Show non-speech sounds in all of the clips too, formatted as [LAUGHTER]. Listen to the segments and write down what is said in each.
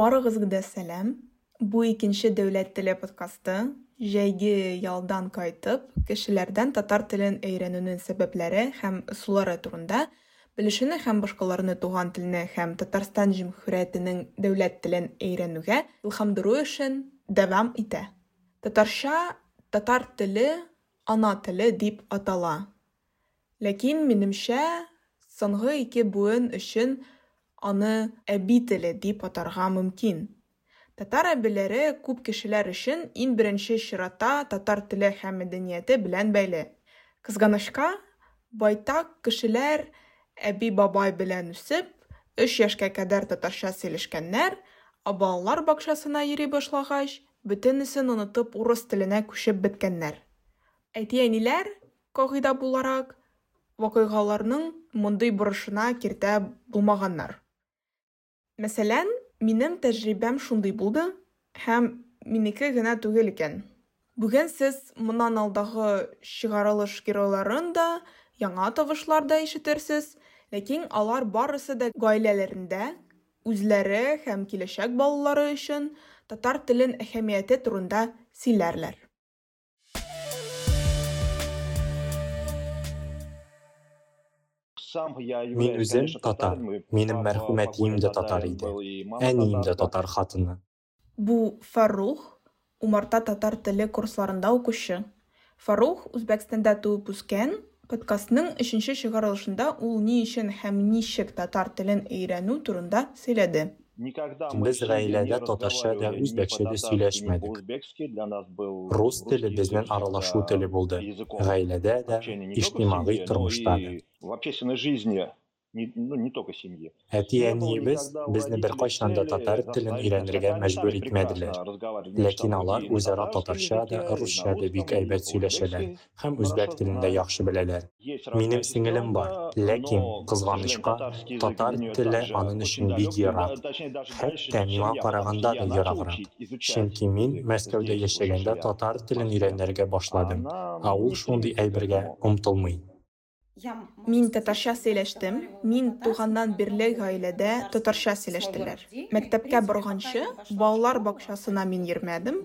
Барыгызга да сәлам. Бу икенче дәүләт теле подкасты. Җәйге ялдан кайтып, кешеләрдән татар телен өйрәнүнең сәбәпләре һәм ысуллары турында, белешүне һәм башкаларны туган телне һәм Татарстан Җөмһүриятенең дәүләт телен өйрәнүгә илһамландыру өчен дәвам итә. Татарча татар теле ана теле дип атала. Ләкин минемчә, соңгы ике буын өчен аны әби теле дип атарга мөмкин. Татар әбиләре күп кешеләр өчен иң беренче чиратта татар теле һәм мәдәнияте белән бәйле. Кызганычка, байтак кешеләр әби-бабай белән үсеп, 3 яшькә кадәр татарча сөйләшкәннәр, ә балалар бакчасына йөри башлагач, бөтенесен онытып урыс теленә күчеп беткәннәр. Әти-әниләр, кагыйдә буларак, вакыйгаларның мондый бурышына киртә булмаганнар. Мәсәлән, минем тәҗрибәм шундый булды һәм минеке генә түгел икән. Бүген сез моннан алдагы чыгарылыш геройларын да, яңа тавышлар да ишетерсез, ләкин алар барысы да гаиләләрендә үзләре һәм киләчәк балалары өчен татар телен әһәмияте турында сөйләрләр. Мин үзем татар. Минем мәрхүм әтием дә татар иде. Әнием дә татар хатыны. Бу Фарух, умарта татар теле курсларында укучы. Фарух Үзбәкстанда туып үскән. Подкастның 3нче чыгарылышында ул ни өчен һәм ничек татар телен өйрәнү турында сөйләде. Без гаиләдә татарча да үзбәкчә дә сөйләшмәдек. Рус теле безнең аралашу теле булды. Гаиләдә дә, иҗтимагый тормышта да. в общественной жизни, не, ну, не только семьи. Әти-әниебез безне беркайчан да татар телен өйрәнергә мәҗбүр итмәделәр. Ләкин алар үзара татарча да, русча да бик әйбәт сөйләшәләр һәм үзбәк телен дә яхшы беләләр. Минем сеңелем бар, ләкин кызганычка татар теле аның өчен бик ерак. Хәтта миңа караганда да ераграк. Чөнки мин Мәскәүдә яшәгәндә татар телен өйрәнергә башладым, ә ул шундый әйбергә омтылмый. Мин татарча сөйләштем. Мин туганнан бирле гаиләдә татарча сөйләштеләр. Мәктәпкә барганчы, балалар бакчасына мин йөрмәдем.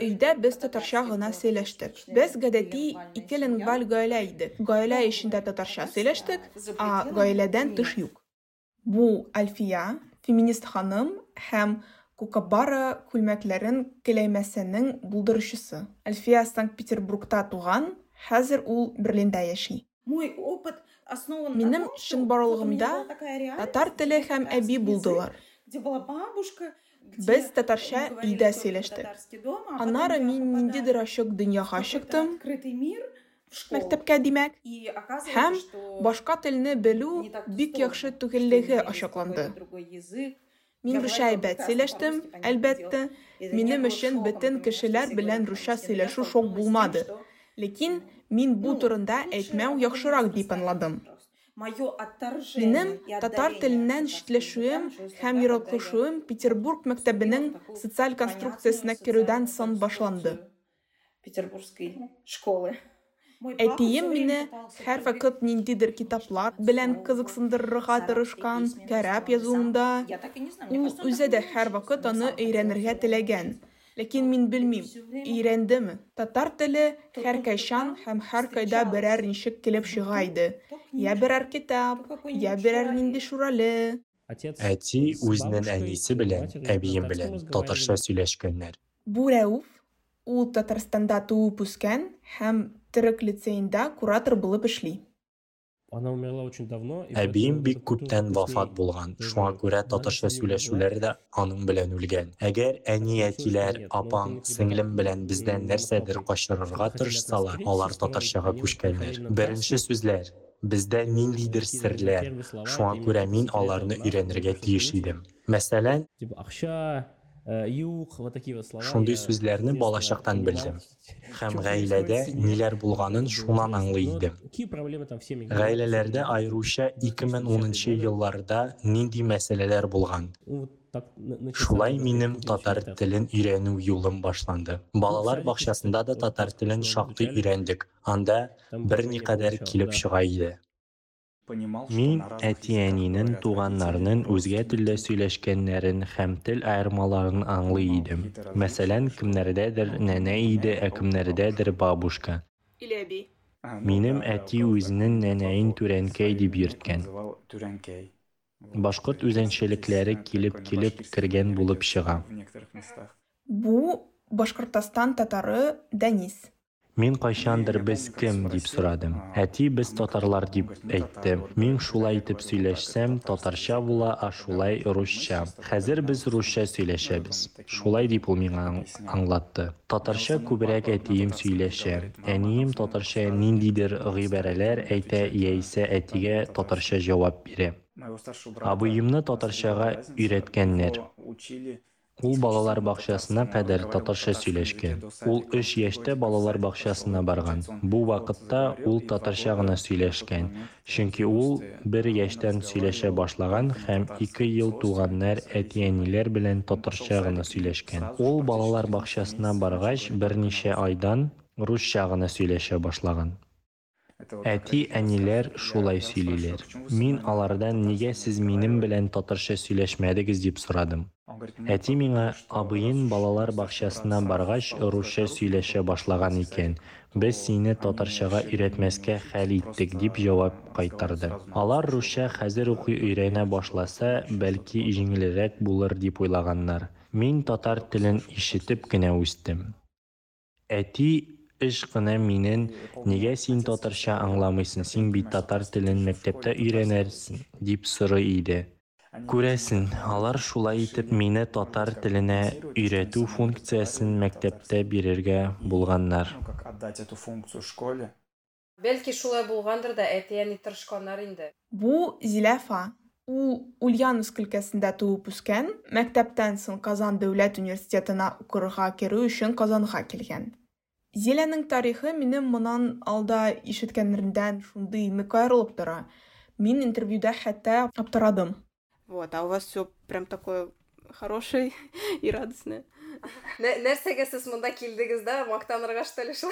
Өйдә без татарча гына сөйләштек. Без гадәти ике лингваль гаилә идек. Гаилә эчендә татарча сөйләштек, ә гаиләдән тыш юк. Бу Альфия, феминист ханым һәм Кукабара күлмәкләрен келәймәсенең булдыручысы. Альфия Санкт-Петербургта туган, хәзер ул Берлиндә яши. Мой опыт основан была такая реальность, татар теле һәм әби булдылар. где была бабушка, Без өйдә только сөйләштек. Аннары мин попадаю ниндидер ачык в дөньяга чыктым, мәктәпкә димәк, һәм башка телне белү бик яхшы түгеллеге ачыкланды. Мин русча әйбәт сөйләштем, әлбәттә. Минем өчен бөтен кешеләр белән русча сөйләшү шок булмады. Ләкин мин бу турында әйтмәү яхшырак дип аңладым. Минем татар теленнән читләшүем һәм началось ераклашуым Петербург мәктәбенең социаль конструкциясенә керүдән соң башланды. Петербургской школы. Әтием мине һәр вакыт ниндидер китаплар белән кызыксындырырга тырышкан, кәрәп язуында. Ул үзе дә һәр вакыт аны өйрәнергә теләгән. Ләкин мин белмим, өйрәндеме. Татар теле һәр кайчан һәм һәр кайда берәр ничек килеп чыга иде. Я берәр китап, я берәр нинди шуралы. Әти үзенең әнисе белән, әбием белән татарча сөйләшкәннәр. Бу Рәүф, ул Татарстанда туып үскән һәм Төрек лицейында куратор булып эшли. Она умерла очень давно. и Әбием поэтому бик это культура күптән вкуснее. вафат булган, Тоже шуңа күрә татарча надо с ней сөйләшүләре дә аның белән үлгән. Әгәр әни әтиләр, апаң, сеңлем белән бездән нәрсәдер качырырга тырышсалар, алар татарчага күчкәннәр. Беренче сүзләр Бездә ниндидер серләр. Шуңа күрә мин аларны өйрәнергә тиеш идем. Мәсәлән, Типа акча, э. Шундый сүзләрне детства балачактан понимал, белдем. Һәм гаиләдә ниләр булганын шуннан аңлый идем. Гаиләләрдә аеруча 2010 елларда нинди мәсьәләләр булган. Шулай минем татар телен өйрәнү юлым башланды. Балалар бакчасында да татар телен шактый өйрәндек. Анда бер никадәр килеп чыга иде. Мин әти-әнинең туганнарның үзгә телдә сөйләшкәннәрен һәм тел аермаларын аңлый идем. Мәсәлән, кемнәрдәдер нәнә иде, ә кемнәрдәдер бабушка. Минем әти үзенең нәнәен түрәнкәй дип йөрткән. Башкорт үзенчәлекләре килеп-килеп кергән булып чыга. Бу Башкортстан татары Дәнис. Мин кайчандыр без кем дип сорадым. Әти без татарлар дип әйтте. Мин шулай итеп сөйләшсәм, татарча була, а шулай русча. Хәзер без русча сөйләшәбез. Шулай дип ул миңа аң- аңлатты. Татарча күбрәк әтием сөйләшә. Әнием татарча ниндидер гыйбарәләр әйтә яисә әтигә татарча җавап бирә. Абыемны татарчага өйрәткәннәр. Ул балалар бакчасына кадәр татарча сөйләшкән. Ул 3 яшьтә балалар бакчасына барган. Бу вакытта ул татарча гына сөйләшкән. Чөнки ул 1 яшьтән сөйләшә башлаган һәм 2 ел туганнар әти-әниләр белән татарча гына сөйләшкән. Ул балалар бакчасына баргач, берничә айдан русча гына сөйләшә башлаган. Әти-әниләр шулай сөйлиләр. Мин алардан нигә сез минем белән татарча сөйләшмәдегез дип сорадым. Әти миңа абыйын балалар бакчасына баргач русча сөйләшә башлаган икән. Без сине татарчага өйрәтмәскә хәл иттек дип җавап кайтарды. Алар русча хәзер укый өйрәнә башласа, бәлки җиңелрәк булыр дип уйлаганнар. Мин татар телен ишетеп кенә үстем. Әти эш кына минен нигә син татарча аңламыйсың, син бит татар телен мәктәптә өйрәнерсең дип сорый иде. Күрәсең, алар шулай итеп мине татар теленә өйрәтү функциясен мәктәптә бирергә булганнар. Бәлки шулай булгандыр да әти-әни тырышканнар инде. Бу Зиләфа. Ул Ульяновск өлкәсендә туып үскән, мәктәптән соң Казан дәүләт университетына укырга керү өчен Казанга килгән. Зиләнең тарихы минем моннан алда ишеткәннәрдән шундый нык аерылып тора. Мин интервьюда хәтта аптырадым. Вот, а у вас все прям такое хорошее [LAUGHS] и радостное. Нә- Нәрсәгә сез монда килдегез да, мактанырга что ли? [LAUGHS]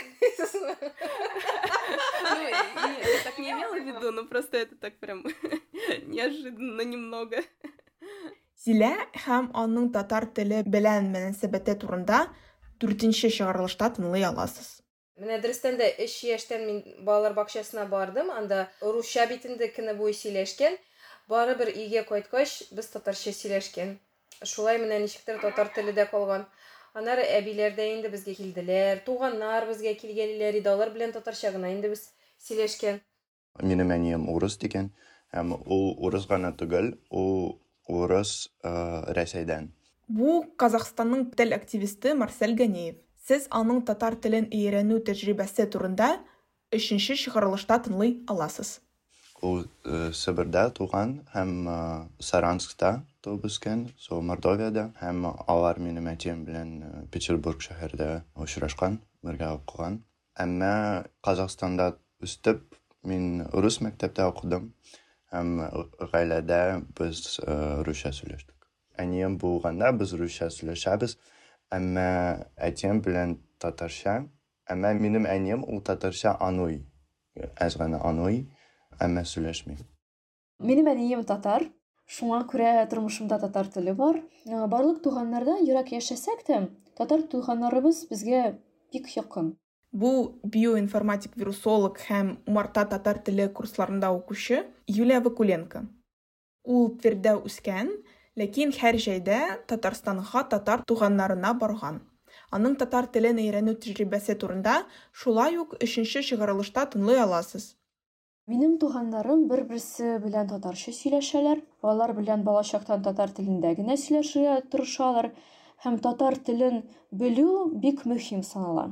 Ну, и- я так не имела в виду, но просто это так прям [LAUGHS] неожиданно немного. Зилә һәм аның татар теле белән мөнәсәбәте турында 4нче чыгарылышта тыңлый аласыз. Менә дөрестән дә 3 яшьтән мин балалар бакчасына бардым, анда русча бит инде көне буе сөйләшкән. Барыбер өйгә кайткач, без татарча сөйләшкән. Шулай менә ничектер татар теле дә калган. Аннары әбиләр дә инде безгә килделәр, туганнар безгә килгәннәр иде, алар белән татарча гына инде без сөйләшкән. Минем әнием урыс дигән, һәм ул урыс гына түгел, ул урыс э, Рәсәйдән. Бу Казахстанның тел активисты Марсель Ганеев. Сез аның татар телен өйрәнү тәҗрибәсе турында 3нче чыгарылышта тыңлый аласыз. Ул э, Сибирдә туган һәм Саранскта туып үскән, со Мордовиядә һәм алар минем әтием белән Петербург шәһәрендә очрашкан, бергә укыган. Әмма Казахстанда үстеп, мин рус мәктәптә укыдым һәм гаиләдә без русча сөйләштек. Әнием булганда без русча сөйләшәбез, әмма әтием белән татарча. Әмма минем әнием ул татарча аный, әз генә аный, әмма сөйләшми. Минем әнием татар, шуңа күрә тормышымда татар теле бар. Ә, Барлык туганнардан ерак яшәсәк тә, татар туганнарыбыз безгә бик якын. Бу биоинформатик вирусолог һәм умарта татар теле курсларында укучы Юлия Вакуленко. Ул Твердә үскән, ләкин һәр җәйдә Татарстанга татар туганнарына барган. Аның татар телен өйрәнү тәҗрибәсе турында шулай ук 3нче чыгарылышта тыңлый аласыз. Минем туганнарым бер-берсе белән татарча сөйләшәләр. Алар белән балачактан татар телендә генә сөйләшергә тырышалар һәм татар телен белү бик мөһим санала.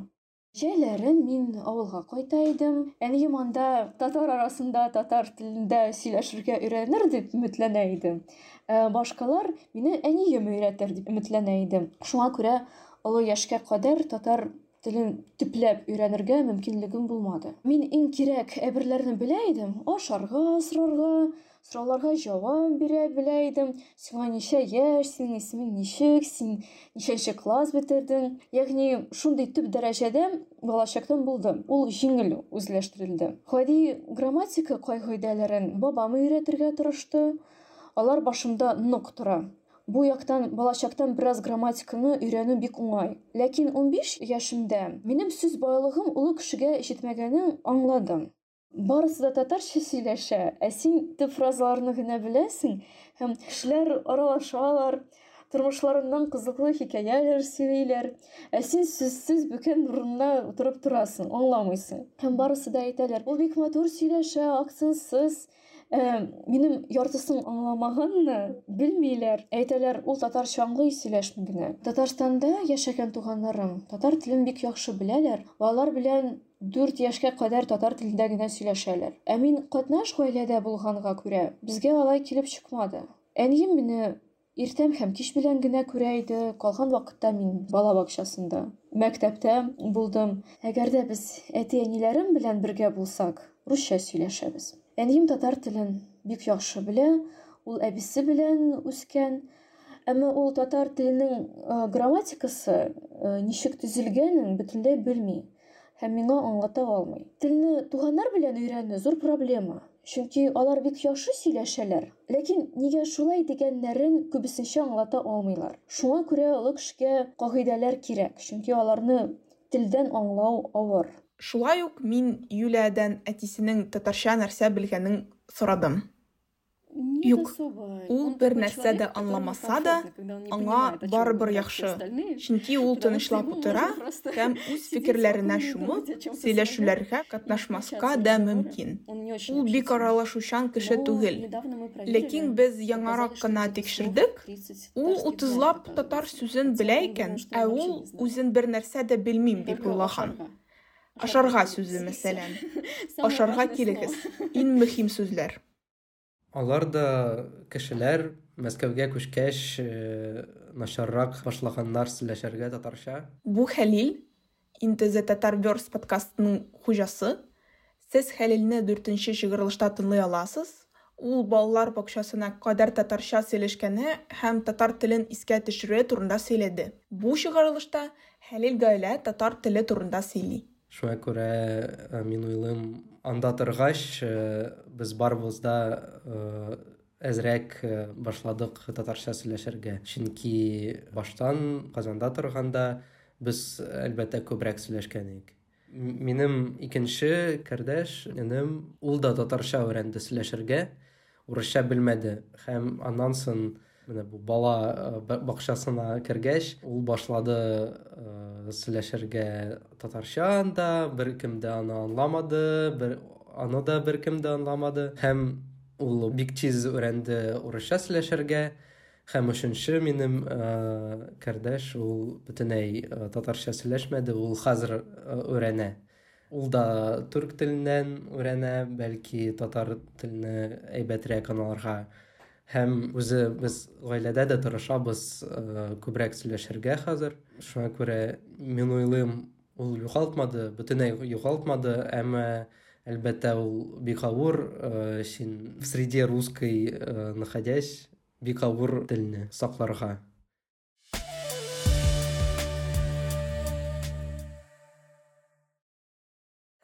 Җәйләрен мин авылга кайта идем. Әнием анда татар арасында татар телендә сөйләшергә өйрәнер дип өметләнә идем. Ә, Башкалар мине әнием өйрәтер дип өметләнә идем. Шуңа күрә олы яшькә кадәр татар телен төпләп өйрәнергә мөмкинлегем булмады. Мин иң кирәк әйберләрне белә идем. Ашарга, сорарга, сорауларга җавап бирә белә идем. Сиңа ничә яшь, синең исемең ничек, син ничәнче класс бетердең? Ягъни шундый төп дәрәҗәдә балачактан булды. Ул җиңел үзләштерелде. Гади грамматика кайгыйдәләрен бабам өйрәтергә тырышты. Алар башымда нык тора. Бу яктан балачактан бераз грамматиканы өйрәнү бик уңай. Ләкин 15 яшемдә минем сүз байлыгым улы кешегә җитмәгәнен аңладым. Барысы да татарча сөйләшә, ә син төп фразаларны гына беләсең һәм кешеләр аралашалар, тормышларыннан кызыклы хикәяләр сөйлиләр, ә син сүзсез бүкән урынына утырып торасың, аңламыйсың. Һәм барысы да әйтәләр, ул бик матур сөйләшә, акцентсыз, ә, минем яртысын аңламаганны белмиләр. Әйтәләр, ул татарча аңлый сөйләшми генә. Татарстанда яшәгән туганнарым татар телен бик яхшы беләләр. Алар белән 4 яшькә кадәр татар телендә генә сөйләшәләр. Ә мин катнаш гаиләдә булганга күрә, безгә алай килеп чыкмады. Әнием мине иртәм һәм кич белән генә күрә иде, калган вакытта мин бала бакчасында, мәктәптә булдым. Әгәр дә без әти-әниләрем белән бергә булсак, русча сөйләшәбез. Әнием татар телен бик яхшы белә, ул әбисе белән үскән. Әмма ул татар теленең грамматикасы ничек төзелгәнен бөтенләй белми һәм миңа аңлата алмый. Телне туганнар белән өйрәнү зур проблема. Чөнки алар бик яхшы сөйләшәләр, ләкин нигә шулай дигәннәрен күбесенчә аңлата алмыйлар. Шуңа күрә олы кешегә кагыйдәләр кирәк, чөнки аларны телдән аңлау авыр. Шулай ук мин Юлиядән әтисенең татарча нәрсә белгәнен сорадым. Юк, ул бер нәрсә дә аңламаса да, аңа барыбер яхшы. Чөнки ул тынычлап утыра һәм үз фикерләренә чумып, сөйләшүләргә катнашмаска да мөмкин. Ул бик аралашучан кеше түгел. Ләкин без яңарак кына тикшердек, ул 30лап татар сүзен белә икән, ә ул үзен бер нәрсә дә белмим дип уйлаган. Ашарга сүзе мәсәлән. [LAUGHS] Ашарга килегез. Иң мөһим сүзләр. Алар да кешеләр Мәскәүгә күчкәч э, начаррак башлаганнар сөйләшергә татарча. Бу Хәлил, The Tatar Verse подкастының хуҗасы. Сез Хәлилне 4нче чыгарылышта тыңлый аласыз. Ул балалар бакчасына кадәр татарча сөйләшкәне һәм татар телен искә төшерүе турында сөйләде. Бу чыгарылышта Хәлил гаилә татар теле турында сөйли. Шуңа күрә э, мин уйлыйм, анда торгач, э, без барыбыз да э, әзрәк э, башладык татарча сөйләшергә. Чөнки баштан Казанда торганда без әлбәттә күбрәк сөйләшкән идек. М- Минем икенче кардәш, энем, ул да татарча өйрәнде сөйләшергә, урысча белмәде һәм аннан соң менә бу бала э, ба- бакчасына кергәч, ул башлады э, сөйләшергә татарча анда, беркем дә аны аңламады, бер аны да беркем дә аңламады һәм ул бик тиз өйрәнде урысча сөйләшергә. Һәм өченче минем э, кардәш ул бөтенләй э, татарча сөйләшмәде, ул хәзер э, өйрәнә. Ул да түрк теленнән өйрәнә, бәлки татар телене әйбәтрәк аңларга. Һәм үзе без гаиләдә дә тырышабыз э, күбрәк сөйләшергә хәзер. Шуңа күрә мин уйлыйм, ул югалтмады, бөтенләй югалтмады, әмма әлбәттә ул бик авыр, э, син в среде русской э, находясь, бик авыр телне сакларга.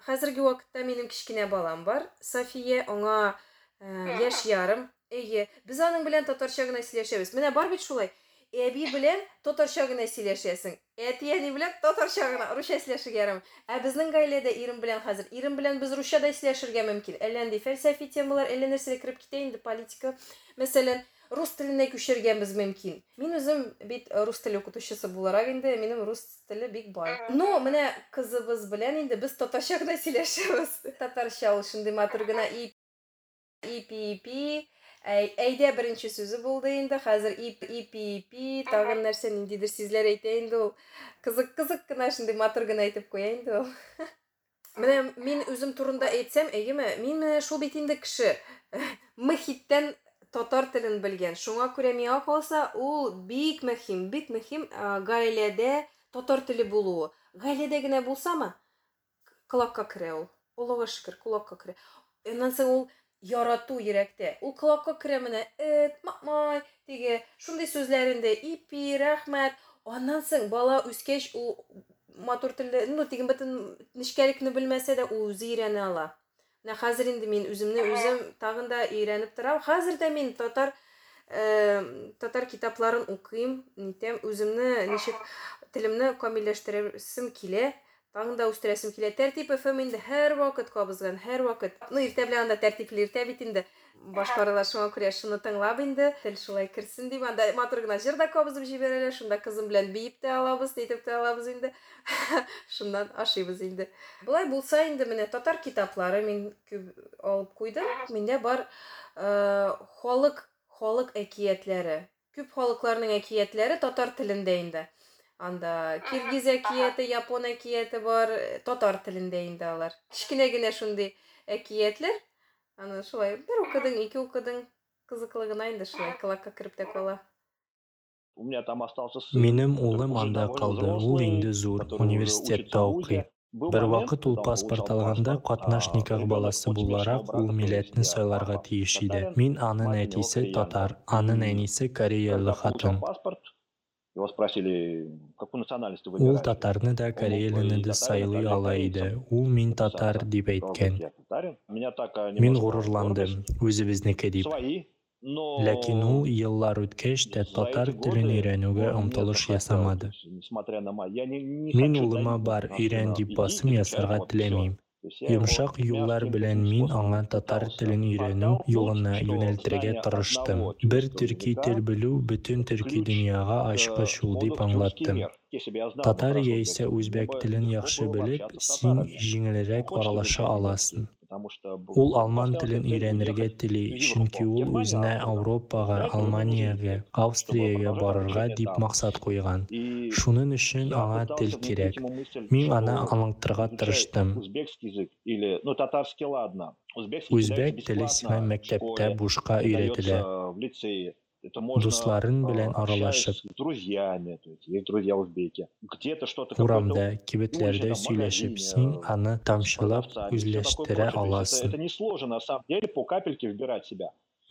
Хәзерге вакытта минем кичкенә балам бар. София, аңа яшь ярым. Әйе, без аның белән татарча гына сөйләшәбез. Менә бар бит шулай. Әби белән татарча гына сөйләшәсең. Әти әни белән татарча гына русча сөйләшергә ярым. Ә безнең гаиләдә ирем белән хәзер ирем белән без русча да сөйләшергә мөмкин. Әллә нинди фәлсәфи темалар, әллә нәрсәгә кереп китә инде политика. Мәсәлән, рус теленә күчергәнбез мөмкин. Мин үзем бит э, рус теле укытучысы буларак инде минем рус теле бик бай. Ну, менә кызыбыз белән инде без татарча гына [LAUGHS] сөйләшәбез. Татарча ул шундый матур гына ип ип ип Әй, әйдә беренче сүзе булды инде. Хәзер ип ип ип тагын нәрсә ниндидер сүзләр әйтә инде ул. Кызык кызык кына шундый матур гына әйтеп куя инде ул. Менә мин үзем турында әйтсәм, әйеме, мин менә шул бит инде кеше. [LAUGHS] Мөхиттән татар телен белгән. Шуңа күрә миңа калса, ул бик мөһим, бик мөһим гаиләдә татар теле булуы. гаиләдә генә булсамы колакка керә ул аллага шөкер колакка керә аннан соң ул ярату йөрәктә ул колакка керә менә эт мамай теге шундый сүзләрендә ипи рәхмәт аннан соң бала үскәч ул матур телдә ну тиген бөтен нечкәлекне белмәсә дә ул үзе өйрәнә ала менә хәзер инде мин үземне үзем тагын да өйрәнеп торам хәзер дә мин татар татар китапларын укыйм нитәм үземне ничек телемне камилләштерәсем килә Тагын да үстерәсем килә тәртип фм инде һәр вакыт кабызган һәр вакыт ну иртә белән анда тәртипле иртә бит инде башкаралар шуңа күрә шуны тыңлап инде тел шулай керсен дип анда матур гына җыр да кабызып җибәрәләр шунда кызым белән биеп тә алабыз нитеп тә алабыз инде шуннан ашыйбыз инде болай булса инде менә татар китаплары мин күп алып куйдым миндә бар халык халык әкиятләре күп халыкларның әкиятләре татар телендә инде анда киргиз әкияте япон әкияте бар татар телендә инде алар кечкенә генә шундый әкиятләр аны шулай бер укыдың ике укыдың кызыклы гына инде шулай колакка кереп тә кала У меня там остался Минем улым анда калды. Ул инде зур университетта укый. Бер вакыт ул паспорт алганда катнаш никах баласы буларак ул милләтне сайларга тиеш иде. Мин анын әтисе татар, анын әнисе кореялы хатын. Его спросили, какую национальность вы Ул татарны да кореялыны да сайлый ала иде. Ул мин татар дип әйткән. Мин горурландым, үзебезнеке дип. Ләкин ул еллар үткәч тә татар телен өйрәнүгә омтылыш ясамады. Мин улыма бар өйрән дип басым ясарга теләмим. Йомшак юллар белән мин аңа татар телен өйрәнү юлына юнәлтергә тырыштым. Бер төрки тел белү бөтен төрки дөньяга ачкыч ул дип аңлаттым. Татар яисә үзбәк телен яхшы белеп, син җиңелрәк аралаша аласың. Ул алман телен өйрәнергә тели, чөнки ул үзенә Ауропага, Алманиягә, Австриягә барырга дип максат куйган. Шуның өчен аңа тел кирәк. Мин аны аңлатырга тырыштым. Үзбәк теле сиңа мәктәптә бушка өйрәтелә. Дусларын белән аралашып урамда кибетләрдә сөйләшеп син аны тамчылап үзләштерә аласың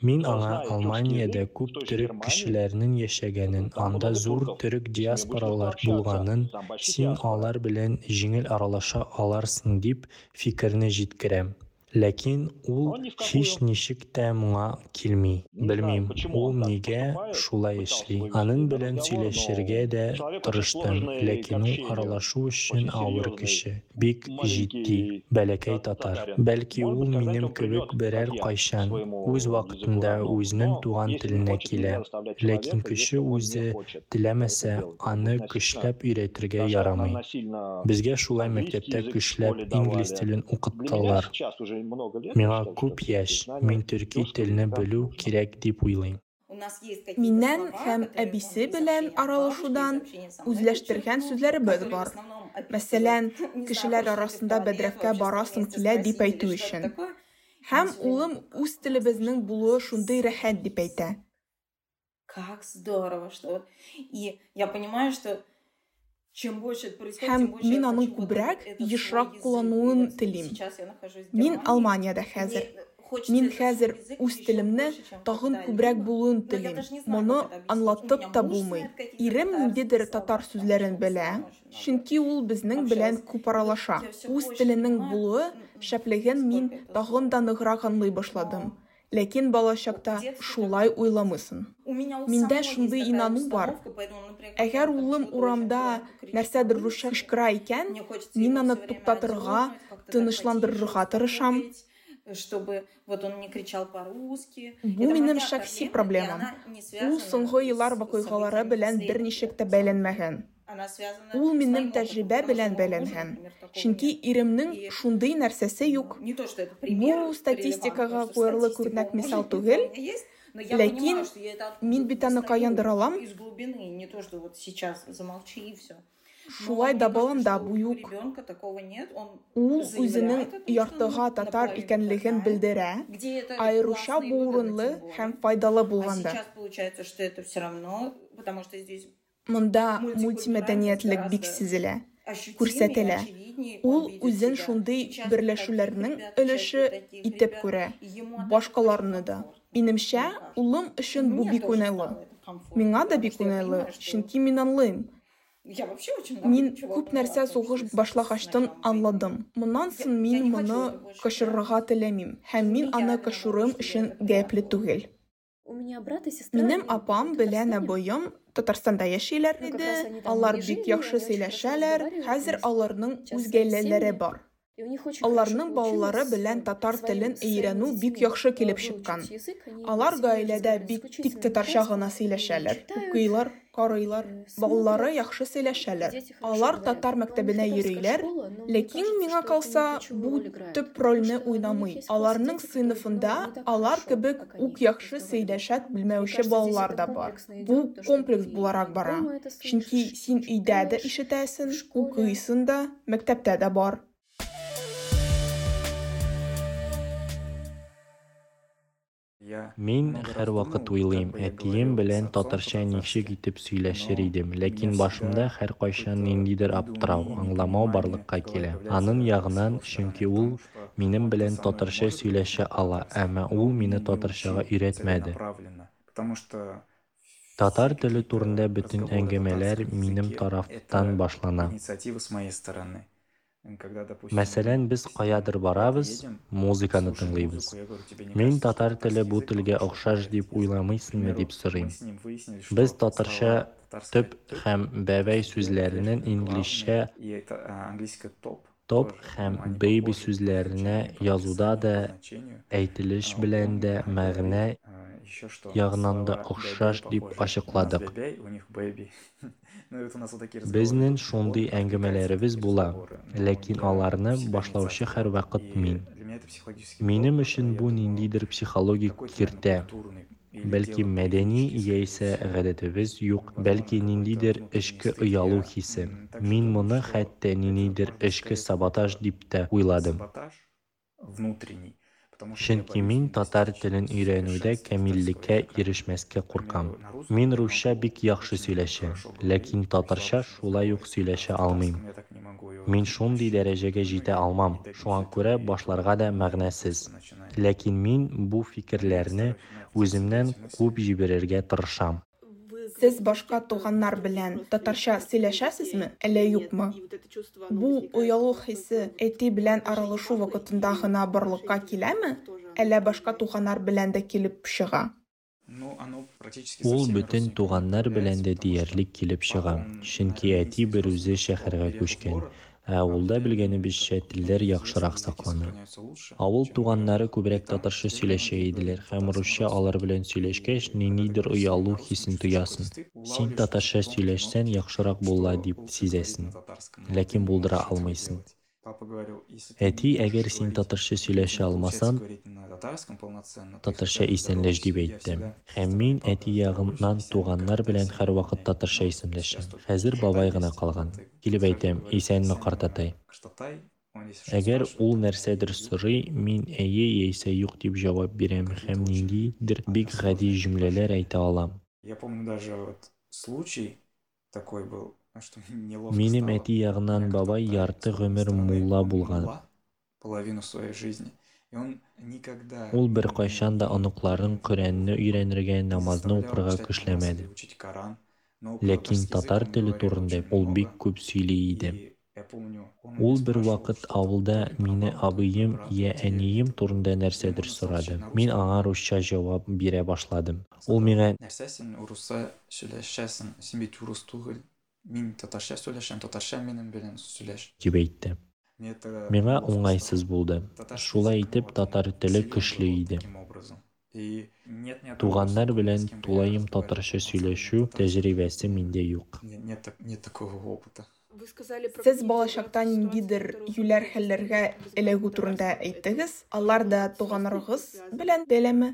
Мин аңа Алманиядә күп төрек кешеләрнең яшәгәнен, анда зур төрек диаспоралар булганын, син алар белән җиңел аралаша аларсың дип фикерне җиткерәм. Ләкин ул һич ничек тә моңа килми. Белмим, ул нигә шулай эшли. Аның белән сөйләшергә дә тырыштым, ләкин ул аралашу өчен авыр кеше. Бик җитди, бәләкәй татар. Бәлки ул минем кебек берәр кайчан үз вакытында үзенең туган теленә килә. Ләкин кеше үзе теләмәсә, аны көчләп өйрәтергә ярамый. Безгә шулай мәктәптә көчләп инглиз телен укыттылар. Яшь, мин төрки телене белү кирәк дип уйлыйм. Миннән һәм әбисе белән аралашудан үзләштергән сүзләребез бар. Мәсәлән, [LAUGHS] кешеләр арасында бәдрәфкә барасың килә дип әйтү өчен. Һәм улым үз телебезнең булуы шундый рәхәт дип әйтә. Как здорово, что вот... И я понимаю, что Мин аның күбрәк ешрак куллануын телим. Мин Алманиядә хәзер. Мин хәзер үз телемне тагын күбрәк булуын телим. Моны аңлатып та булмый. Ирем ниндидер татар сүзләрен белә, чөнки ул безнең белән күп аралаша. Үз теленең булуы шәплеген мин тагын да ныграк аңлый башладым. Ләкин балачакта шулай уйламысын. Миндә шундый инану бар. Әгәр улым урамда нәрсәдер русча кычкыра икән, мин аны туктатырга, тынычландырырга тырышам. чтобы вот он не кричал по-русски. Бу минем шәхси проблемам. Ул соңгы еллар вакыйгалары белән берничек тә бәйләнмәгән. Ул минем тәҗрибә белән бәйләнгән. Чөнки иремнең шундый нәрсәсе юк. Бу статистикага куярлык үрнәк мисал түгел. Ләкин мин бит аны каяндыр алам. Не то, что вот сейчас замолчи и все. Шулай да баламда бу юк. Ул үзенең яртыга татар икәнлеген белдерә. Айруша бу урынлы һәм файдалы булганда. Сейчас получается, что это все равно, потому что здесь Монда мультимәдәниятлек бик сизелә. күрсәтелә. Ул үзен шундый берләшүләрнең өлеше итеп күрә, башкаларны да. Минемчә, улым өчен бу бик уңайлы. Миңа да бик уңайлы, чөнки мин аңлыйм. Мин күп нәрсә сугыш башлагачтан аңладым. Моннан соң мин моны качырырга теләмим һәм мин аны качыруым өчен гаепле түгел. Минем апам белән абыем Татарстанда яшиләр иде. Алар бик яхшы сөйләшәләр. Хәзер аларның үз гаиләләре бар. Аларның балалары белән татар телен өйрәнү бик яхшы килеп чыккан. Алар гаиләдә бик тик татарча гына сөйләшәләр. Укыйлар, карыйлар, балалары яхшы сөйләшәләр. Алар татар мәктәбенә йөриләр, ләкин миңа калса, бу төп рольне уйнамый. Аларның сыйныфында алар кебек ук яхшы сөйләшә белмәүче балалар да бар. Бу комплекс буларак бара. Чөнки син өйдә дә ишетәсең, укыйсың да, мәктәптә дә бар. Мин һәрвакыт уйлыйм, әтием белән татарча ничек итеп сөйләшер идем, ләкин башымда һәркайчан ниндидер аптырау, аңламау барлыкка килә. Аның ягыннан, чөнки ул минем белән татарча сөйләшә ала, әмма ул мине татарчага өйрәтмәде. Татар теле турында бөтен әңгәмәләр минем тарафтан башлана. Мәсәлән, без каядыр барабыз, музыканы тыңлыйбыз. Мин татар теле бу телгә охшаш дип уйламыйсыңмы дип сорыйм. Без татарча төп һәм бәбәй сүзләреннән инглизчә топ һәм baby сүзләренә язуда да, әйтелеш белән дә мәгънә ягыннан да охшаш дип ачыкладык. Безнең шундый әңгәмәләребез була, ләкин аларны башлаучы һәрвакыт мин. Минем өчен бу ниндидер психологик киртә. Бәлки мәдәни яисә гадәтебез юк, бәлки ниндидер эчке оялу хисе. Мин моны хәтта ниндидер эчке саботаж дип тә уйладым. Чөнки мин татар телен өйрәнүдә камиллеккә ирешмәскә куркам. Мин русча бик яхшы сөйләшәм, ләкин татарча шулай ук сөйләшә алмыйм. Мин шундый дәрәҗәгә җитә алмам, шуңа күрә башларга да мәгънәсез. Ләкин мин бу фикерләрне үземнән куып җибәрергә тырышам. Сез башка туганнар белән татарча сөйләшәсезме, әллә юкмы? Бу уялу хисе әти белән аралашу вакытында гына барлыкка киләме, әллә башка туганнар белән дә килеп чыга? Ул бөтен туганнар белән дә диярлек килеп чыга, чөнки әти бер үзе шәһәргә күчкән. Ә авылда белгәнебезчә телләр яхшырак саклана. Авыл туганнары күбрәк татарча иделәр һәм русча алар белән сөйләшкәч, ниндидер оялу хисен тоясың. Син татарча сөйләшсәң яхшырак була дип сизәсең, ләкин булдыра алмыйсың. Әти, әгәр син татарча сөйләшә алмасаң, татарча исәнләш дип әйтте. Һәм мин әти ягымнан туганнар белән һәрвакыт татарча исемләшәм. Хәзер бабай гына калган. Килеп әйтәм, исәнме картатай? Әгәр ул нәрсәдер сорый, мин әйе яисә юк дип җавап бирәм һәм ниндидер бик гади җөмләләр әйтә алам. [LAUGHS] Минем әти ягыннан бабай ярты гомер мулла булган. Ул беркайчан да оныкларын Коръәнне өйрәнергә, намазны укырга көчләмәде. Ләкин татар теле турында ул бик күп сөйли иде. Ул бер вакыт авылда мине абыем я әнием турында нәрсәдер сорады. Мин аңа русча җавап бирә башладым. Ул миңа Нәрсә син урысча сөйләшәсең? Син бит урыс түгел. Мин татарча сөйләшәм, татарча минем белән сөйләш. дип әйтте. Миңа уңайсыз булды. Шулай итеп, татар теле көчле иде. Туганнар белән тулаем татарча сөйләшү тәҗрибәсе миндә юк. Нет такого опыта. Сез балачакта ниндидер юләр хәлләргә эләгү турында әйттегез. Алар да туганнарыгыз белән бәйләме?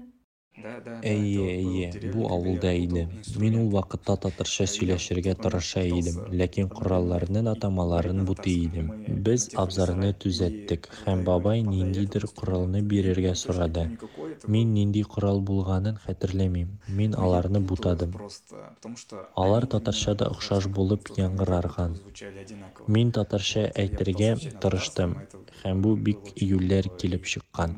Әйе, әйе, бу авылда иде. Мин ул вакытта татарча сөйләшергә тырыша идем, ләкин коралларның атамаларын бутый идем. Без абзарны төзәттек һәм бабай ниндидер коралны бирергә сорады. Мин нинди корал булганын хәтерләмим. Мин аларны бутадым. Алар татарчада охшаш булып яңгырарган. Мин татарча әйтергә тырыштым, һәм бу бик июльләр килеп чыккан.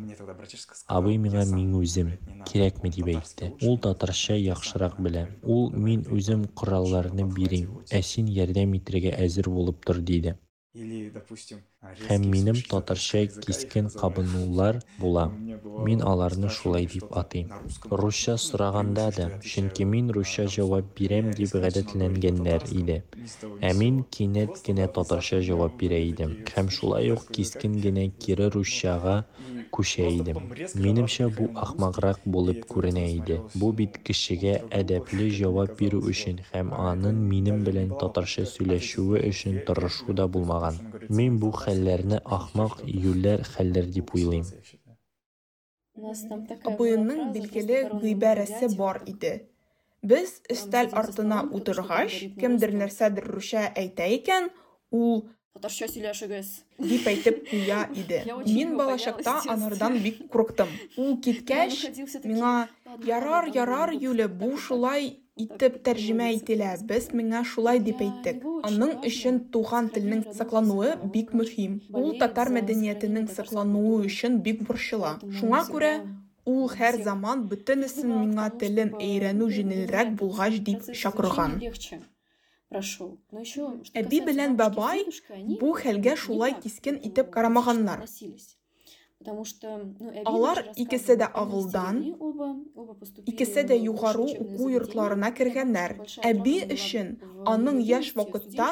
Абый миңа мин үзем кирәкме дип әйтте. Ул татарча яхшырак белә. Ул мин үзем коралларны бирим, ә син ярдәм итәргә әзер булып тор диде. Һәм минем татарча кискен кабынулар була. Мин аларны шулай дип атыйм. Русча сораганда да, чөнки мин русча җавап бирәм дип гадәтләнгәннәр иде. Ә мин кинәт кенә татарча җавап бирә идем. Һәм шулай ук кискен генә кире русчага күчә идем. Минемчә бу ахмаграк булып күренә иде. Бу бит кешегә әдәпле җавап бирү өчен һәм аның минем белән татарча сөйләшүе өчен тырышу да булмаган. Мин бу хәлләрне ахмак юлләр хәлләр дип уйлыйм. Абыйның билгеле гыйбарәсе бар иде. Без өстәл артына утыргач, кемдер нәрсәдер русча әйтә икән, ул Татарча сөйләшегез. дип әйтеп куя [LAUGHS] иде. Мин балачакта анардан бик курыктым. Ул киткәч, миңа ярар, ярар, Юле, бу шулай итеп тәрҗемә ителә. Без миңа шулай дип әйттек. Аның өчен туган телнең саклануы бик мөһим. Ул татар мәдәниятенең саклануы өчен бик борчыла. Шуңа күрә ул һәр заман бөтенесен миңа телен өйрәнү җиңелрәк булгач дип чакырган. Прошел. Но еще, Әби белән бабай бу хәлгә шулай кискен итеп карамаганнар. Потому что, ну, Алар икесе дә авылдан, икесе дә югары уку йортларына кергәннәр. Әби өчен в аның яшь вакытта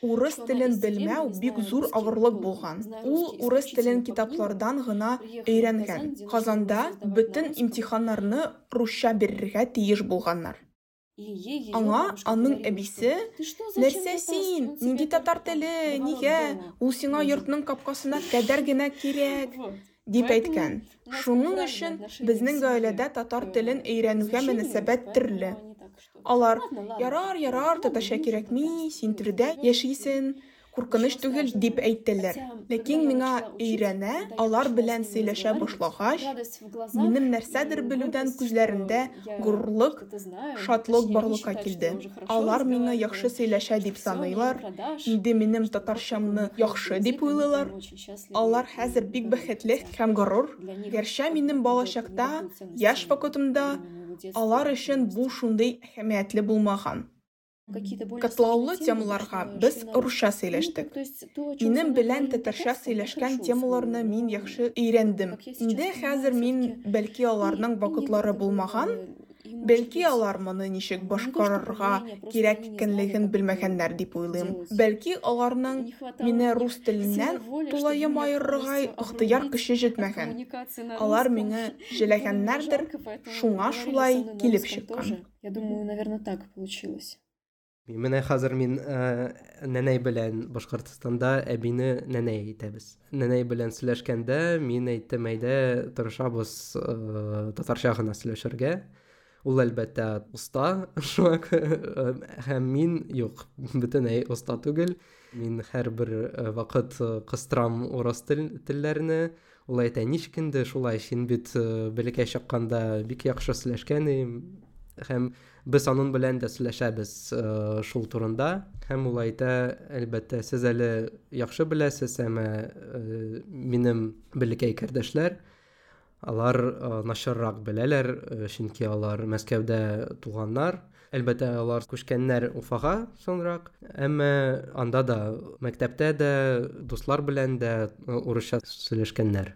урыс телен белмәү бик зур авырлык булган. Ул урыс телен китаплардан гына өйрәнгән. Казанда бөтен имтиханнарны русча бирергә тиеш булганнар. Аңа аның әбисе что «Ты что, зачем Нәрсә син? Нинди татар теле? Нигә? дома». Ул сиңа йортның капкасына кадәр генә кирәк. [LAUGHS] Вот. дип Поэтому әйткән. у нас Шуның неправильное өчен отношение в безнең семье гаиләдә татар к телен өйрәнүгә изучению, мөнәсәбәт поэтому төрле. они так, что Алар ладно, ладно, ярар, ярар, ладно, татарча не кирәкми, нужно син татарча. төрдә яшисең, куркыныч түгел дип әйттеләр. Ләкин миңа өйрәнә, алар белән сөйләшә башлагач, минем нәрсәдер белүдән күзләрендә горурлык, шатлык барлыкка килде. Алар миңа яхшы сөйләшә дип саныйлар, инде минем татарчамны яхшы дип уйлыйлар. Алар хәзер бик бәхетле һәм горур. Гәрчә минем балачакта, яшь вакытымда алар өчен бу шундый әһәмиятле булмаган. Катлаулы темаларга без русча сөйләштек. Минем белән татарча сөйләшкән темаларны мин яхшы өйрәндем. Инде хәзер мин бәлки аларның вакытлары булмаган, бәлки алар моны ничек башкарырга кирәк икәнлеген белмәгәннәр дип уйлыйм. Бәлки аларның мине рус теленнән тулаем аерырга ихтыяр көче җитмәгән. Алар миңа җиләгәннәрдер, [LAUGHS] шуңа шулай килеп чыккан. Я думаю, наверное, так получилось. Менә хәзер мин ә, нәнәй белән Башкортстанда әбине нәнәй әйтәбез. Нәнәй белән сөйләшкәндә мин әйттем әйдә тырышабыз ә, татарча гына сөйләшергә. Ул әлбәттә [LAUGHS] шуңа кү- һәм мин юк, бөтенләй уста түгел. Мин һәрбер вакыт кыстырам урыс тел, телләрне. Ул әйтә ничек инде шулай син бит бәләкәй чакканда бик яхшы сөйләшкән һәм без аның белән дә сөйләшәбез ә, шул турында һәм ул әйтә әлбәттә сез әле яхшы беләсез әмма ә, минем бәләкәй кардәшләр алар ә, начаррак беләләр ә, чөнки алар Мәскәүдә туганнар әлбәттә алар күчкәннәр Уфага соңрак әмма анда да мәктәптә дә дуслар белән дә ә, урысча сөйләшкәннәр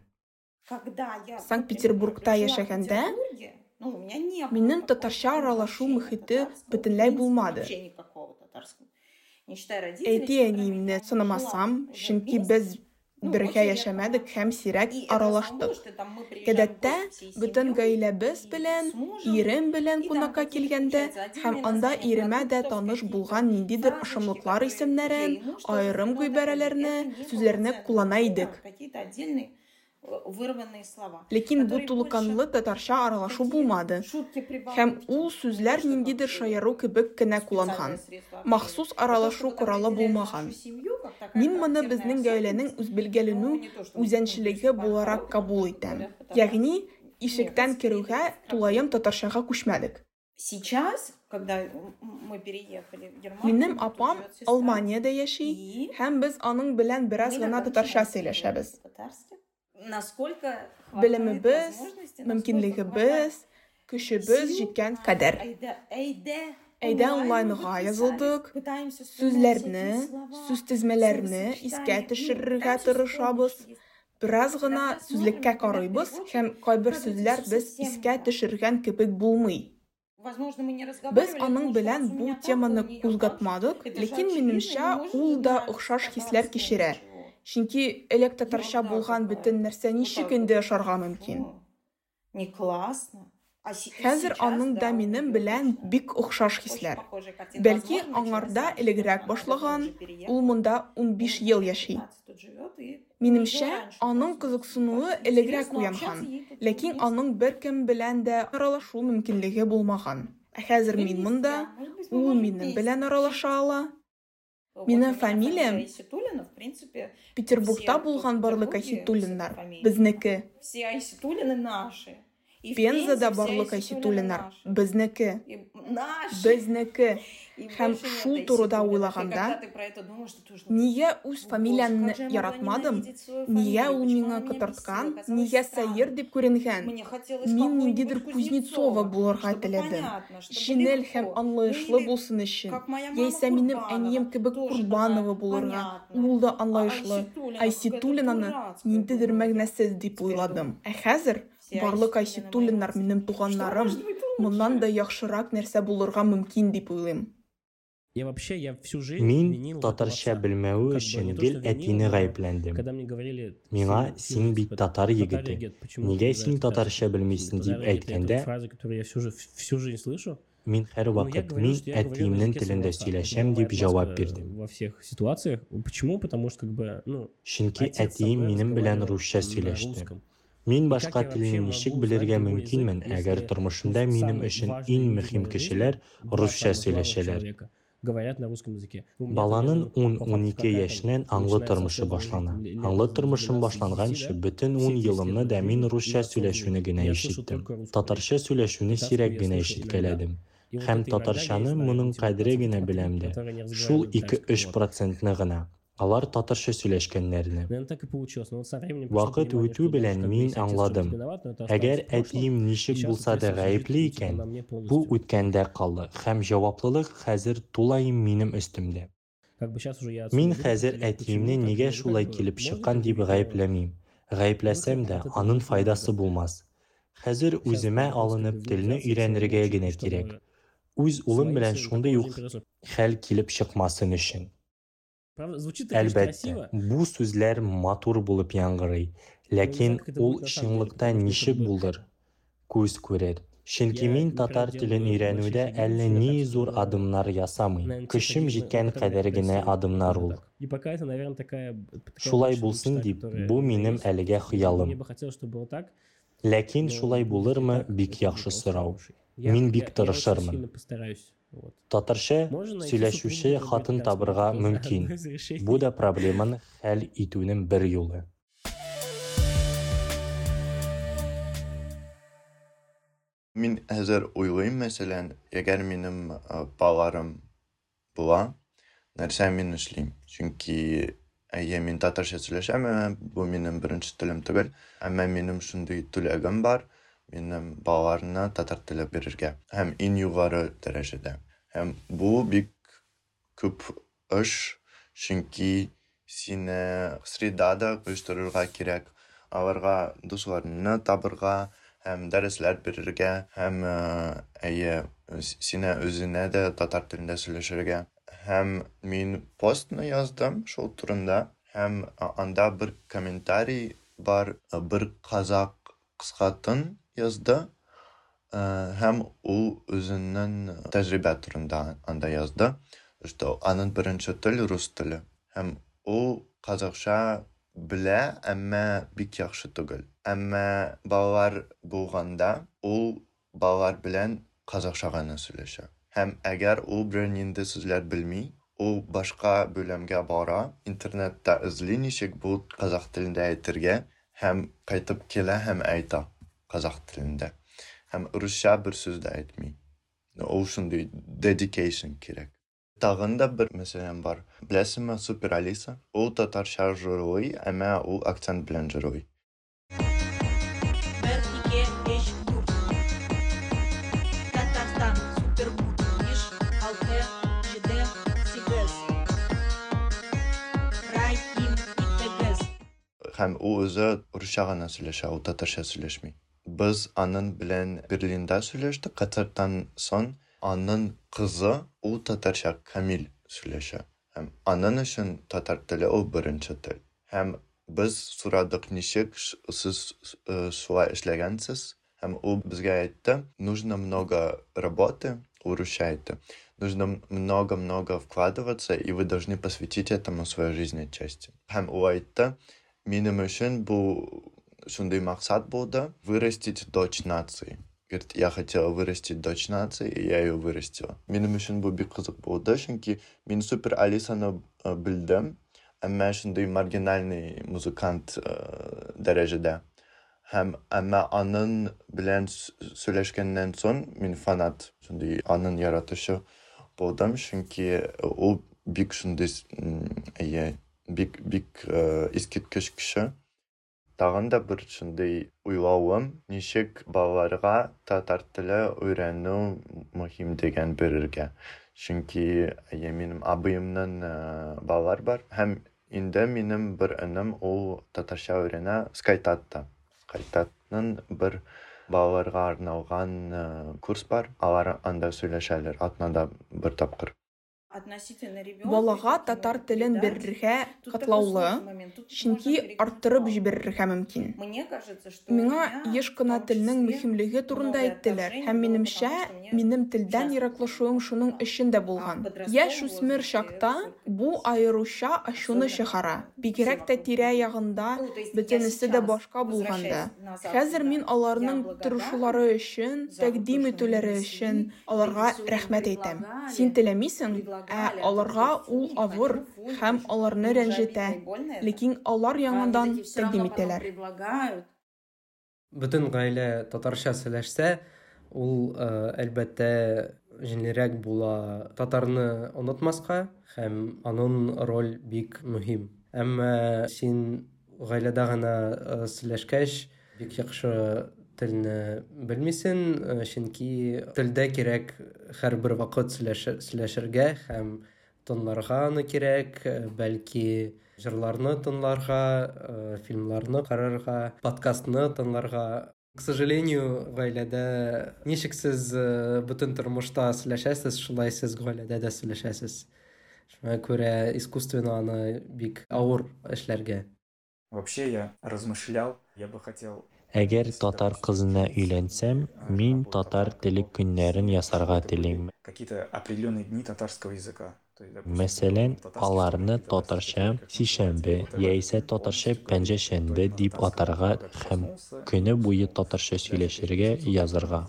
Санкт-Петербургта яшәгәндә минем татарча аралашу мөхите бөтенләй булмады. Әти әниемне санамасам, чөнки без бергә яшәмәдек һәм сирәк аралаштык. Гадәттә, бөтен гаиләбез белән, ирем белән кунакка килгәндә һәм анда иремә дә таныш булган ниндидер ошамлыклар исемнәрен, аерым гыйбарәләрне, сүзләрне куллана идек. Ләкин бу тулыканлы татарча аралашу булмады. Һәм ул сүзләр ниндидер шаяру кебек кенә кулланган. Махсус аралашу коралы булмаган. Мин моны безнең гаиләнең үзбелгәленү үзәнчелеге буларак кабул итәм. Ягъни ишектән керүгә тулаем татарчага күчмәдек. Сейчас, когда м- мы переехали в Германию, Минем тут апам живет сестра, Алманиядә яши и һәм без аның белән бераз мы гына иногда татарча начинаем сөйләшәбез. Насколько мөмкинлегебез, көчебез Сил, җиткән кадәр. Әйдә, әйдә, Әйдә онлайн онлайнга мы язылдык, сүзләрне, сүз тезмәләрне словосочетания, искә төшерергә пытаемся тырышабыз. Бераз гына сүзлеккә карыйбыз һәм кайбер сүзләр без искә төшергән кебек булмый. Не Без аның белән бу так, теманы кузгатмадык, ләкин минемчә может ул да охшаш хисләр кичерә. Чөнки элек татарча булган бөтен нәрсә ничек инде ашарга мөмкин? Не классно. Хәзер аның да минем белән бик охшаш хисләр. Бәлки аңарда элегрәк башлаган, ул монда 15 ел яши. 15 тут живет и Минемчә, аның кызыксынуы элегрәк уянган, ләкин аның беркем белән дә аралашу мөмкинлеге булмаган. Ә хәзер мин монда, ул минем белән аралаша ала. Фамилия фамилиям Айситуллина, в принципе, Петербургта в барлык Петербурге, Айситуллиннар, все Айситулины наши. Пензада Пензе все барлык Айситулины Һәм шул турыда тоже Нигә үз фамилиямны яратмадым? фамилию? ул миңа Нигә странным. Сәер дип күренгән? Мин ниндидер Кузнецова булырга теләдем. Шинель һәм аңлаешлы булсын өчен. Яисә минем Курбанова, әнием кебек Курбанова булырга. Ул да аңлаешлы. Айситулинаны дурацкая ниндидер мәгънәсез дип уйладым. Ә хәзер барлык Айситулиннар минем туганнарым. Моннан да яхшырак нәрсә булырга мөмкин дип уйлыйм. Я вообще, я всю жизнь Мин татарча не то, гел мне говорили, Миңа «Син- бит татар егете. егет, почему Нигә ты син говоришь татарча белмисең дип Татар егет, это әйткәндә, мин һәр я вакыт мин әтиемнең телендә отца. сөйләшәм дип җавап отмазка бирдем. Во всех ситуациях. Почему? Потому что, как бы, ну, Чөнки әтием мной минем белән разговаривал русча на сөйләште. Мин башка телне ничек белергә мөмкинмен, әгәр тормышымда минем өчен важные иң мөһим кешеләр русча главных сөйләшәләр. Говорят на русском языке. Факту 10-12 какая там яшеннән аңлы тормышы башлана. жизнь, лет Аңлы тормышым 12-10, башланганчы, Все 10 эти елымны да мин русча ишеттем. только русскую Татарча Татарскую сирәк генә Һәм татарчаны знаю моның эти кадере 20%, генә беләм дә. Шул разговаривают так, 2-3 вот. процентны гына. Алар татарча сөйләшкәннәрне. Наверное, так и получилось. Но вот со временем пришло Вакыт понимание, үтү что даже белән как бы мин если отец в чём-то аңладым. виноват, но это Әгәр осталось в прошлом, әтием ничек сейчас булса да ответственность гаепле лежит, типа, икән, на мне бу полностью. үткәндә калды һәм җаваплылык хәзер тулаем минем өстемдә. Как бы сейчас уже я Мин отсюда хәзер вылетел, әтиемне почему, как нигә бы, шулай как бы, килеп можно чыккан как дип бы, но гаепләмим. Гаепләсәм дә, От этого аның ничего файдасы не булмас. Хәзер Сейчас үземә надо просто как алынып бы телне влезаться в өйрәнергә свою генә очередь, кирәк. чтобы Үз улым своим белән сыном шундый такого ук же интересного. хәл килеп чыкмасын өчен. Правда, звучит Әлбәттә, красиво. бу сүзләр матур булып яңгырый, ләкин ул чынлыкта ничек булыр? Күз күрер. Чөнки мин никогда татар телен өйрәнүдә әллә шаги, ни зур адымнар Көчем шаги, җиткән кадәр генә адымнар ул. Шулай булсын дип, бу минем әлегә хыялым. Ләкин шулай булырмы, бик яхшы сорау. Мин бик тырышырмын. Сөйләшүче супругу, хатын табырга одно мөмкин. Бу да проблеманы хәл итүнең бер юлы. Мин хәзер уйлыйм, мәсәлән, әгәр минем э, балаларым була, нәрсә мин эшлим? Чөнки әйе, мин татарча сөйләшәм, әмма бу минем беренче телем түгел, әмма минем шундый теләгем бар, минем балаларына татар теле бирергә, һәм иң югары дәрәҗәдә. Һәм бу бик күп эш, чөнки сине средада оештырырга кирәк, аларга дусларны табырга, һәм дәресләр бирергә, һәм э, әйе, сине үзенә дә татар телендә сөйләшергә. Һәм мин постны яздым шул турында, һәм а- анда бер комментарий бар, э, бер казак кыскатын язды, Э, һәм ул үзенең тәҗрибә турында анда язды. Что аның беренче тел рус теле. Һәм ул казакча белә, әмма бик яхшы түгел. Әмма балалар булганда, ул балалар белән казакча гына сөйләшә. Һәм әгәр ул бер нинди сүзләр белми, ул башка бөлемгә бара, интернетта эзли ничек бу казак телендә әйтергә, һәм кайтып килә һәм әйтә қазақ тілінде. Һәм русша бір сүз дә әйтмей ул шундый dedication керек тагын да бер мәсәлән бар. Беләсезме супер алиса ул татарча жырлый әмма ул акцент белән итегез. һәм ул үзе русча гына сөйләшә ул татарча сөйләшми. без аның белән берлинда сөйләштек концерттан соң аның кызы ул татарча камил сөйләшә һәм аның өчен татар теле ул беренче тел һәм без сорадык ничек ш- сез э, шулай эшләгәнсез һәм ул безгә әйтте нужно много работы ул русча әйтте нужно много-много вкладываться, и вы должны посвятить этому своей жизни части. Һәм ул әйтте, минем өчен бу шундый максат булды вырастить дочь нации. Говорит, я хотела вырастить дочь нации, и я ее вырастила. Минем өчен бу бик кызык булды, чөнки мин супер Алисаны э, белдем, әмма шундый маргинальный музыкант э, дәрәҗәдә. Һәм әмма аның белән с- сөйләшкәннән соң мин фанат, шундый аның яратышы булдым, чөнки ул бик шундый с- м, әйе, бик бик э, искиткеч кеше. Тагын да бер шундый уйлавым, ничек балаларга татар теле өйрәнү мөһим дигән берергә. Чөнки әйе, минем абыемның э, балалар бар һәм инде минем бер энем ул татарча өйрәнә Скайтатта. Скайтатның бер балаларга арналган э, курс бар. Алар анда сөйләшәләр атнада бер тапкыр. Балага татар телен бирергә катлаулы, чөнки арттырып җибәрергә мөмкин. Мне кажется, что Миңа еш кына телнең мөһимлеге турында әйттеләр һәм минемчә, минем телдән ераклашуым шуның өчен дә булган. Яшь үсмер чакта бу аеруча ачуны чыгара. Бигрәк тә тирә ягында бөтенесе дә башка булганда. Хәзер мин аларның тырышулары өчен, тәкъдим итүләре өчен аларга рәхмәт әйтәм. Син теләмисең, ә аларга ул авыр һәм аларны рәнҗетә. Ләкин алар яңадан тәкъдим итәләр. Бөтен гаилә татарча сөйләшсә, ул э, әлбәттә җиңелрәк була татарны онытмаска һәм аның роль бик мөһим. Әмма син гаиләдә генә э, сөйләшкәч, бик яхшы телне белмисең, э, чөнки телдә кирәк һәрбер вакыт сөйләшергә һәм тонларга аны кирәк, бәлки җырларны тыңларга, фильмларны карарга, подкастны тыңларга. К сожалению, гаиләдә ничек сез бөтен тормышта сөйләшәсез, шулай сез гаиләдә дә сөйләшәсез. Шуңа күрә искусственно аны бик авыр эшләргә. Вообще я размышлял, я бы хотел Әгәр татар кызына өйләнсәм, мин татар теле көннәрен ясарга телим. какие-то определенные дни татарского языка. Мәсәлән, аларны татарча сишәмбе яисә татарча пәнҗәшәмбе дип атарга һәм көне буе татарча сөйләшергә язарга.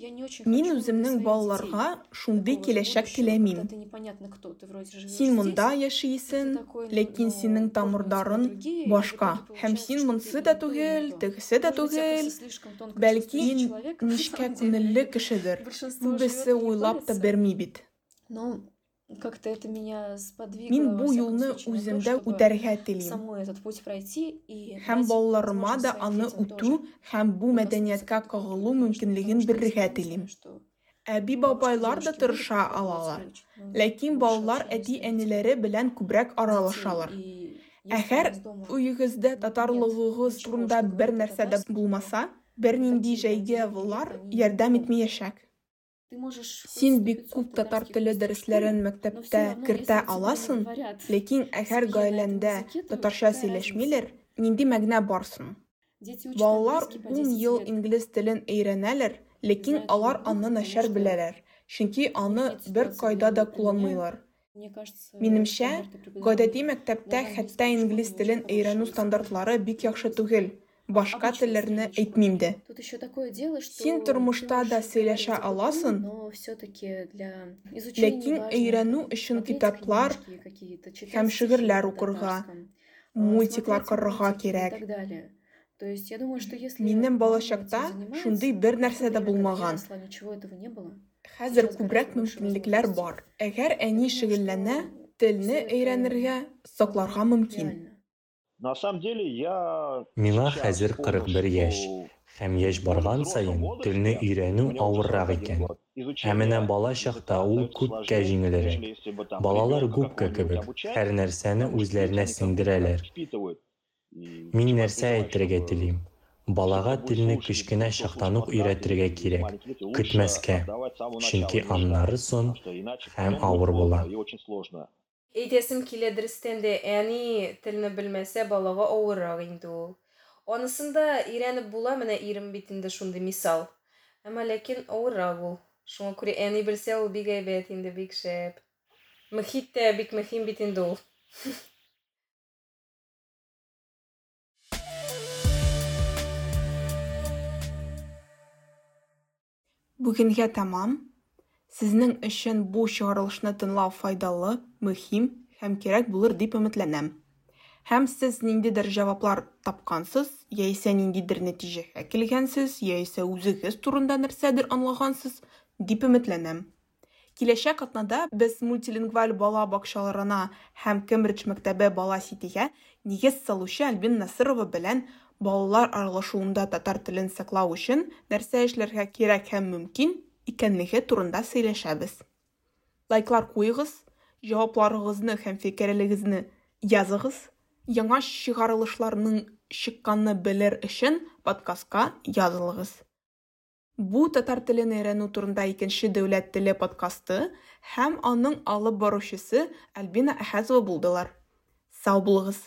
Мин үземнең балаларга шундый киләчәк теләмим. Син монда яшисең, ләкин синең тамырдарың башка. Һәм син монсы да түгел, тегесе дә түгел. Бәлки нишкә күңелле кешедер. Күбесе уйлап та берми бит. Как-то это меня сподвигло. Мин бу юлны үземдә үтәргә телим. самой этот путь пройти и Һәм балаларыма да аны үтү тоже һәм бу мәдәнияткә кагылу мөмкинлеген бирергә телим. Әби бабайлар да тырыша алалар. Ләкин балалар әти-әниләре белән күбрәк аралашалар. Әгәр өегездә татарлыгыгыз турында бер нәрсә дә булмаса, бернинди җәйге авыллар ярдәм итмәячәк. Син бик күп татар теле дәресләрен мәктәптә кертә аласың, ләкин әгәр гаиләңдә татарча сөйләшмиләр, нинди мәгънә барсың? Балалар 10 ел инглиз телен өйрәнәләр, ләкин алар аны начар беләләр, чөнки аны бер кайда да кулланмыйлар. Минемчә, гадәти мәктәптә хәтта инглиз телен өйрәнү стандартлары бик яхшы түгел. Башка телләрне әйтмим дә. Тут еще такое дело, что Син тормышта да сөйләшә аласың, но все-таки для изучения ләкин өйрәнү өчен китаплар һәм шигырьләр укырга, э, мультиклар карарга кирәк. То есть я думаю, что если Минем балачакта шундый бер нәрсә дә булмаган. было. Хәзер күбрәк мөмкинлекләр бар. Әгәр әни шөгыльләнә, телне өйрәнергә, сакларга мөмкин. На самом деле я Миңа сейчас хәзер понял, 41 яшь. Һәм яшь барган саен телне өйрәнү авыррак икән. Ә менә бала чакта ул күпкә җиңелрәк. Балалар губка кебек, һәр нәрсәне үзләренә сеңдерәләр. Мин нәрсә әйтергә телим? Балага телне кечкенә чактан ук өйрәтергә кирәк, көтмәскә. Чөнки аннары сон һәм авыр була. Әйтәсем килә дөрестән дә әни телне белмәсә балага авыррак инде ул. Анысында өйрәнеп була менә ирем мисал. Әмма ләкин авыррак ул. Шуңа күрә әни белсә ул бик әйбәт инде бик шәп. Мөхит тә бик мөһим бит инде ул. Бүгенгә тәмам. Сезнең өчен бу чыгарылышны тыңлау файдалы, мөһим һәм кирәк булыр дип өметләнәм. Һәм сез ниндидер җаваплар тапкансыз, яисә ниндидер нәтиҗәгә килгәнсез, яисә үзегез турында нәрсәдер аңлагансыз дип өметләнәм. Киләчәк атнада без мультилингваль бала бакчаларына һәм Кембридж мәктәбе бала ситигә нигез салучы Альбин Насырова белән балалар аралашуында татар телен саклау өчен нәрсә эшләргә кирәк һәм мөмкин икәнлеге турында сөйләшәбез. Лайклар куегыз, җавапларыгызны һәм фикерләрегезне языгыз. Яңа чыгарылышларның чыкканны белер өчен подкастка язылыгыз. Бу татар телен өйрәнү турында икенче дәүләт теле подкасты һәм аның алып баручысы Альбина Әхәзова булдылар. Сау булыгыз.